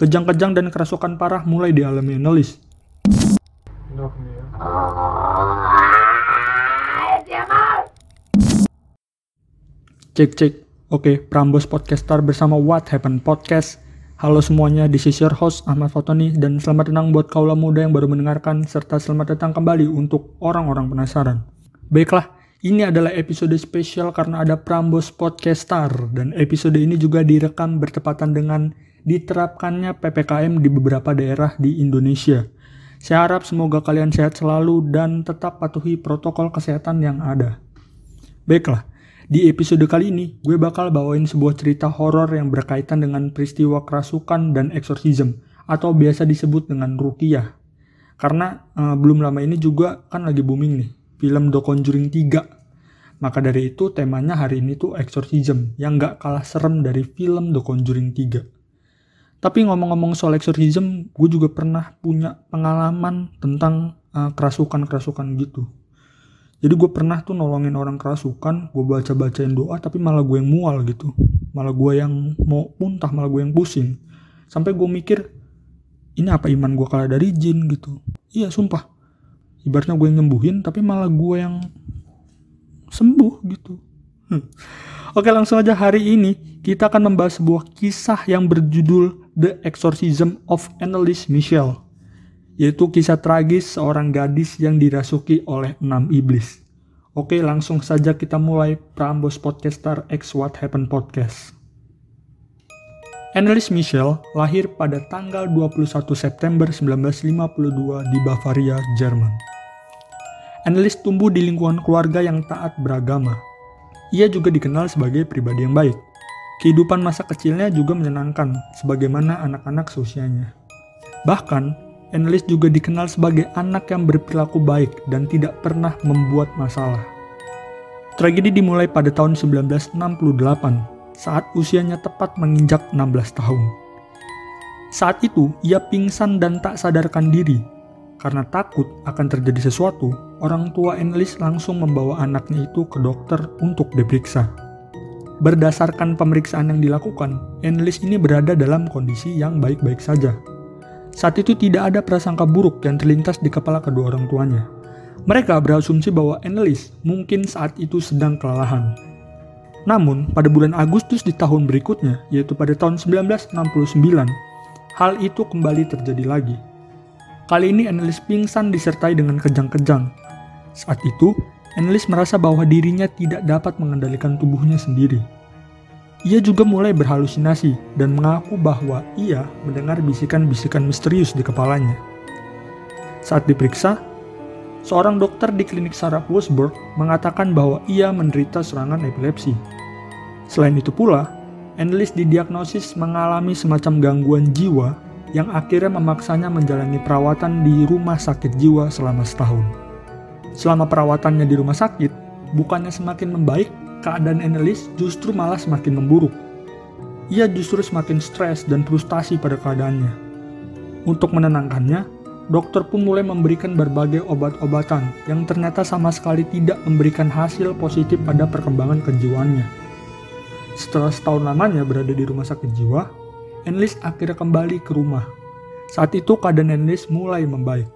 Kejang-kejang dan kerasukan parah mulai dialami Annelies. Cek cek. Oke, Prambos Podcaster bersama What Happened Podcast. Halo semuanya, this is your host Ahmad Fatoni dan selamat datang buat kaula muda yang baru mendengarkan serta selamat datang kembali untuk orang-orang penasaran. Baiklah, ini adalah episode spesial karena ada Prambos Podcaster dan episode ini juga direkam bertepatan dengan diterapkannya PPKM di beberapa daerah di Indonesia. Saya harap semoga kalian sehat selalu dan tetap patuhi protokol kesehatan yang ada. Baiklah, di episode kali ini gue bakal bawain sebuah cerita horor yang berkaitan dengan peristiwa kerasukan dan eksorsisme atau biasa disebut dengan rukiah. Karena uh, belum lama ini juga kan lagi booming nih film The Conjuring 3. Maka dari itu temanya hari ini tuh exorcism yang gak kalah serem dari film The Conjuring 3. Tapi ngomong-ngomong soal exorcism, gue juga pernah punya pengalaman tentang uh, kerasukan-kerasukan gitu. Jadi gue pernah tuh nolongin orang kerasukan, gue baca-bacain doa, tapi malah gue yang mual gitu. Malah gue yang mau muntah, malah gue yang pusing. Sampai gue mikir, ini apa iman gue kalah dari jin gitu. Iya sumpah. Ibaratnya gue yang nyembuhin, tapi malah gue yang sembuh gitu. Hmm. Oke langsung aja hari ini kita akan membahas sebuah kisah yang berjudul The Exorcism of Annelies Michel, yaitu kisah tragis seorang gadis yang dirasuki oleh enam iblis. Oke, langsung saja kita mulai Prambos Podcaster X What Happened Podcast. Annelies Michel lahir pada tanggal 21 September 1952 di Bavaria, Jerman. Annelies tumbuh di lingkungan keluarga yang taat beragama. Ia juga dikenal sebagai pribadi yang baik. Kehidupan masa kecilnya juga menyenangkan, sebagaimana anak-anak seusianya. Bahkan, Annelies juga dikenal sebagai anak yang berperilaku baik dan tidak pernah membuat masalah. Tragedi dimulai pada tahun 1968, saat usianya tepat menginjak 16 tahun. Saat itu, ia pingsan dan tak sadarkan diri. Karena takut akan terjadi sesuatu, orang tua Annelies langsung membawa anaknya itu ke dokter untuk diperiksa. Berdasarkan pemeriksaan yang dilakukan, Enlis ini berada dalam kondisi yang baik-baik saja. Saat itu tidak ada prasangka buruk yang terlintas di kepala kedua orang tuanya. Mereka berasumsi bahwa Enlis mungkin saat itu sedang kelelahan. Namun, pada bulan Agustus di tahun berikutnya, yaitu pada tahun 1969, hal itu kembali terjadi lagi. Kali ini Enlis pingsan disertai dengan kejang-kejang. Saat itu, Annelies merasa bahwa dirinya tidak dapat mengendalikan tubuhnya sendiri. Ia juga mulai berhalusinasi dan mengaku bahwa ia mendengar bisikan-bisikan misterius di kepalanya. Saat diperiksa, seorang dokter di klinik saraf Wolfsburg mengatakan bahwa ia menderita serangan epilepsi. Selain itu pula, Annelies didiagnosis mengalami semacam gangguan jiwa yang akhirnya memaksanya menjalani perawatan di rumah sakit jiwa selama setahun. Selama perawatannya di rumah sakit, bukannya semakin membaik, keadaan Annelies justru malah semakin memburuk. Ia justru semakin stres dan frustasi pada keadaannya. Untuk menenangkannya, dokter pun mulai memberikan berbagai obat-obatan yang ternyata sama sekali tidak memberikan hasil positif pada perkembangan kejiwaannya. Setelah setahun lamanya berada di rumah sakit jiwa, Enlis akhirnya kembali ke rumah. Saat itu keadaan Enlis mulai membaik.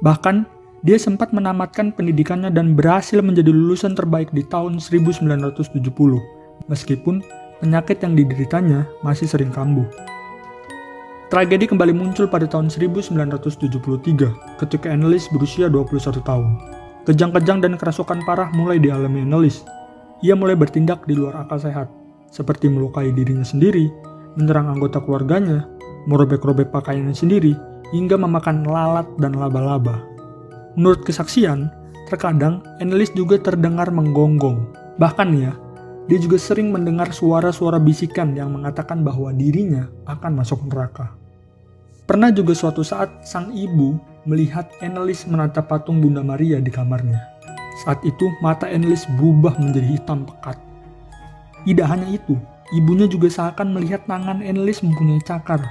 Bahkan dia sempat menamatkan pendidikannya dan berhasil menjadi lulusan terbaik di tahun 1970, meskipun penyakit yang dideritanya masih sering kambuh. Tragedi kembali muncul pada tahun 1973 ketika Annelies berusia 21 tahun. Kejang-kejang dan kerasukan parah mulai dialami Annelies. Ia mulai bertindak di luar akal sehat, seperti melukai dirinya sendiri, menyerang anggota keluarganya, merobek-robek pakaiannya sendiri, hingga memakan lalat dan laba-laba. Menurut kesaksian, terkadang Annelies juga terdengar menggonggong. Bahkan ya, dia juga sering mendengar suara-suara bisikan yang mengatakan bahwa dirinya akan masuk neraka. Pernah juga suatu saat sang ibu melihat Annelies menatap patung Bunda Maria di kamarnya. Saat itu mata Annelies berubah menjadi hitam pekat. Tidak hanya itu, ibunya juga seakan melihat tangan Annelies mempunyai cakar.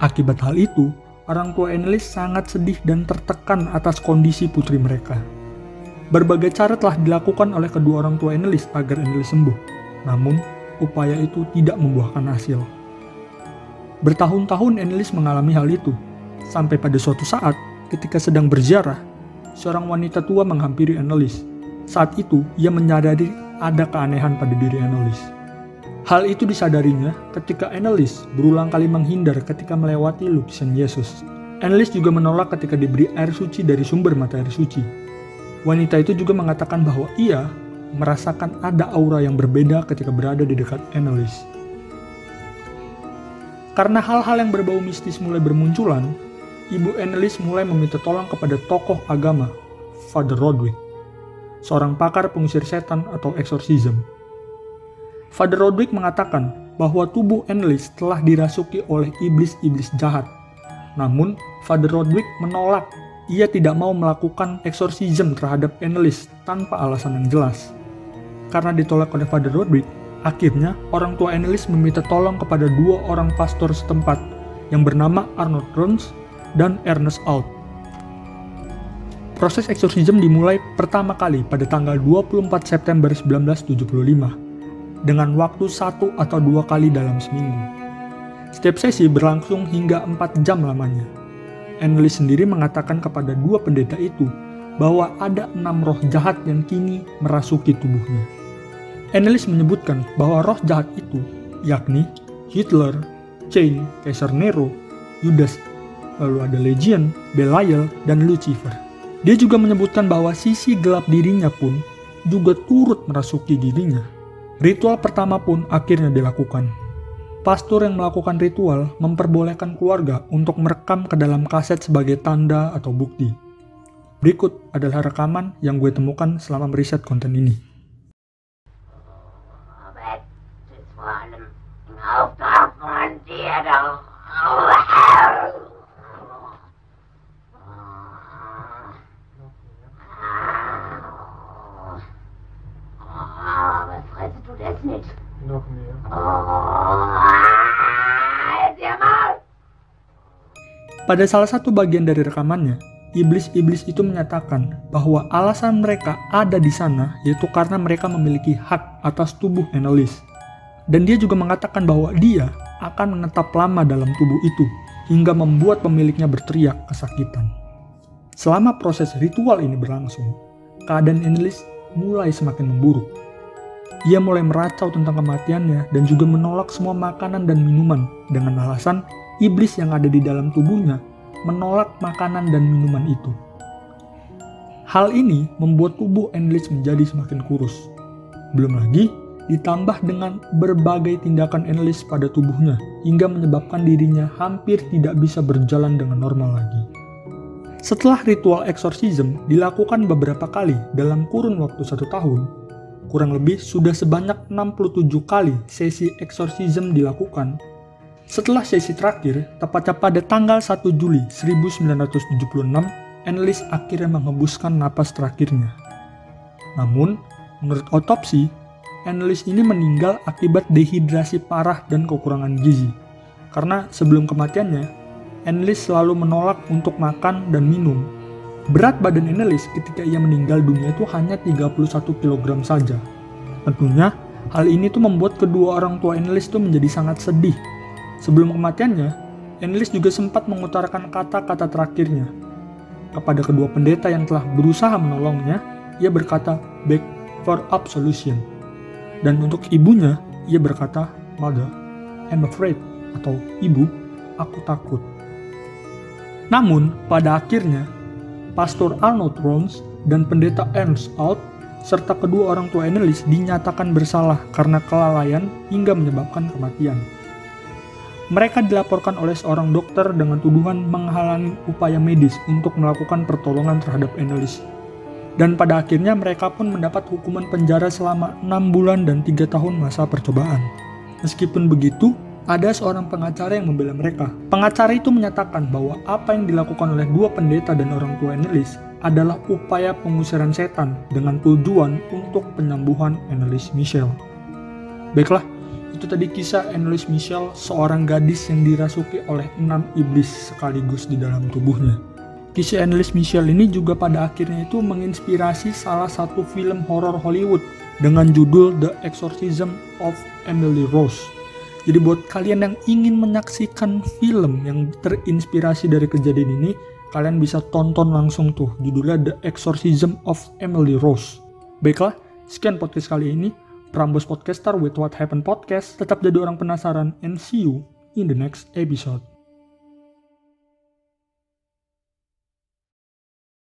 Akibat hal itu, orang tua Enlis sangat sedih dan tertekan atas kondisi putri mereka. Berbagai cara telah dilakukan oleh kedua orang tua Enlis agar Enlis sembuh, namun upaya itu tidak membuahkan hasil. Bertahun-tahun Annelies mengalami hal itu, sampai pada suatu saat ketika sedang berziarah, seorang wanita tua menghampiri Annelies. Saat itu, ia menyadari ada keanehan pada diri Annelies. Hal itu disadarinya ketika Annelies berulang kali menghindar ketika melewati lukisan Yesus. Annelies juga menolak ketika diberi air suci dari sumber mata air suci. Wanita itu juga mengatakan bahwa ia merasakan ada aura yang berbeda ketika berada di dekat Annelies. Karena hal-hal yang berbau mistis mulai bermunculan, Ibu Annelies mulai meminta tolong kepada tokoh agama, Father Rodwick, seorang pakar pengusir setan atau eksorsism. Father Rodwick mengatakan bahwa tubuh Annelies telah dirasuki oleh iblis-iblis jahat. Namun, Father Rodwick menolak ia tidak mau melakukan eksorsism terhadap Annelies tanpa alasan yang jelas. Karena ditolak oleh Father Rodwick, Akhirnya, orang tua Annelies meminta tolong kepada dua orang pastor setempat yang bernama Arnold Rons dan Ernest Out. Proses eksorsisme dimulai pertama kali pada tanggal 24 September 1975 dengan waktu satu atau dua kali dalam seminggu. Setiap sesi berlangsung hingga 4 jam lamanya. Annelies sendiri mengatakan kepada dua pendeta itu bahwa ada enam roh jahat yang kini merasuki tubuhnya. Annelies menyebutkan bahwa roh jahat itu, yakni Hitler, Chain, Caesar Nero, Judas, lalu ada Legion, Belial, dan Lucifer. Dia juga menyebutkan bahwa sisi gelap dirinya pun juga turut merasuki dirinya. Ritual pertama pun akhirnya dilakukan. Pastor yang melakukan ritual memperbolehkan keluarga untuk merekam ke dalam kaset sebagai tanda atau bukti. Berikut adalah rekaman yang gue temukan selama meriset konten ini. Pada salah satu bagian dari rekamannya, iblis-iblis itu menyatakan bahwa alasan mereka ada di sana yaitu karena mereka memiliki hak atas tubuh Annelies. Dan dia juga mengatakan bahwa dia akan menetap lama dalam tubuh itu hingga membuat pemiliknya berteriak kesakitan. Selama proses ritual ini berlangsung, keadaan Annelies mulai semakin memburuk. Ia mulai meracau tentang kematiannya dan juga menolak semua makanan dan minuman dengan alasan iblis yang ada di dalam tubuhnya menolak makanan dan minuman itu. Hal ini membuat tubuh Enlis menjadi semakin kurus. Belum lagi, ditambah dengan berbagai tindakan Enlis pada tubuhnya, hingga menyebabkan dirinya hampir tidak bisa berjalan dengan normal lagi. Setelah ritual eksorsisme dilakukan beberapa kali dalam kurun waktu satu tahun, kurang lebih sudah sebanyak 67 kali sesi eksorsisme dilakukan setelah sesi terakhir, tepatnya pada tanggal 1 Juli 1976, Enlis akhirnya menghembuskan napas terakhirnya. Namun, menurut otopsi, Enlis ini meninggal akibat dehidrasi parah dan kekurangan gizi. Karena sebelum kematiannya, Enlis selalu menolak untuk makan dan minum. Berat badan Enlis ketika ia meninggal dunia itu hanya 31 kg saja. Tentunya, hal ini tuh membuat kedua orang tua Enlis itu menjadi sangat sedih Sebelum kematiannya, Enlis juga sempat mengutarakan kata-kata terakhirnya. Kepada kedua pendeta yang telah berusaha menolongnya, ia berkata, "Back for absolution." Dan untuk ibunya, ia berkata, "Mother, I'm afraid," atau "Ibu, aku takut." Namun, pada akhirnya, Pastor Arnold Rons dan pendeta Ernst Out serta kedua orang tua Enlis dinyatakan bersalah karena kelalaian hingga menyebabkan kematian. Mereka dilaporkan oleh seorang dokter dengan tuduhan menghalangi upaya medis untuk melakukan pertolongan terhadap Annelies. Dan pada akhirnya mereka pun mendapat hukuman penjara selama 6 bulan dan 3 tahun masa percobaan. Meskipun begitu, ada seorang pengacara yang membela mereka. Pengacara itu menyatakan bahwa apa yang dilakukan oleh dua pendeta dan orang tua Annelies adalah upaya pengusiran setan dengan tujuan untuk penyembuhan Annelies Michel. Baiklah, itu tadi kisah Annelies Michel, seorang gadis yang dirasuki oleh enam iblis sekaligus di dalam tubuhnya. Kisah Annelies Michel ini juga pada akhirnya itu menginspirasi salah satu film horor Hollywood dengan judul The Exorcism of Emily Rose Jadi buat kalian yang ingin menyaksikan film yang terinspirasi dari kejadian ini, kalian bisa tonton langsung tuh. Judulnya The Exorcism of Emily Rose. Baiklah, sekian podcast kali ini. Prambos Podcaster with What Happened Podcast. Tetap jadi orang penasaran and see you in the next episode.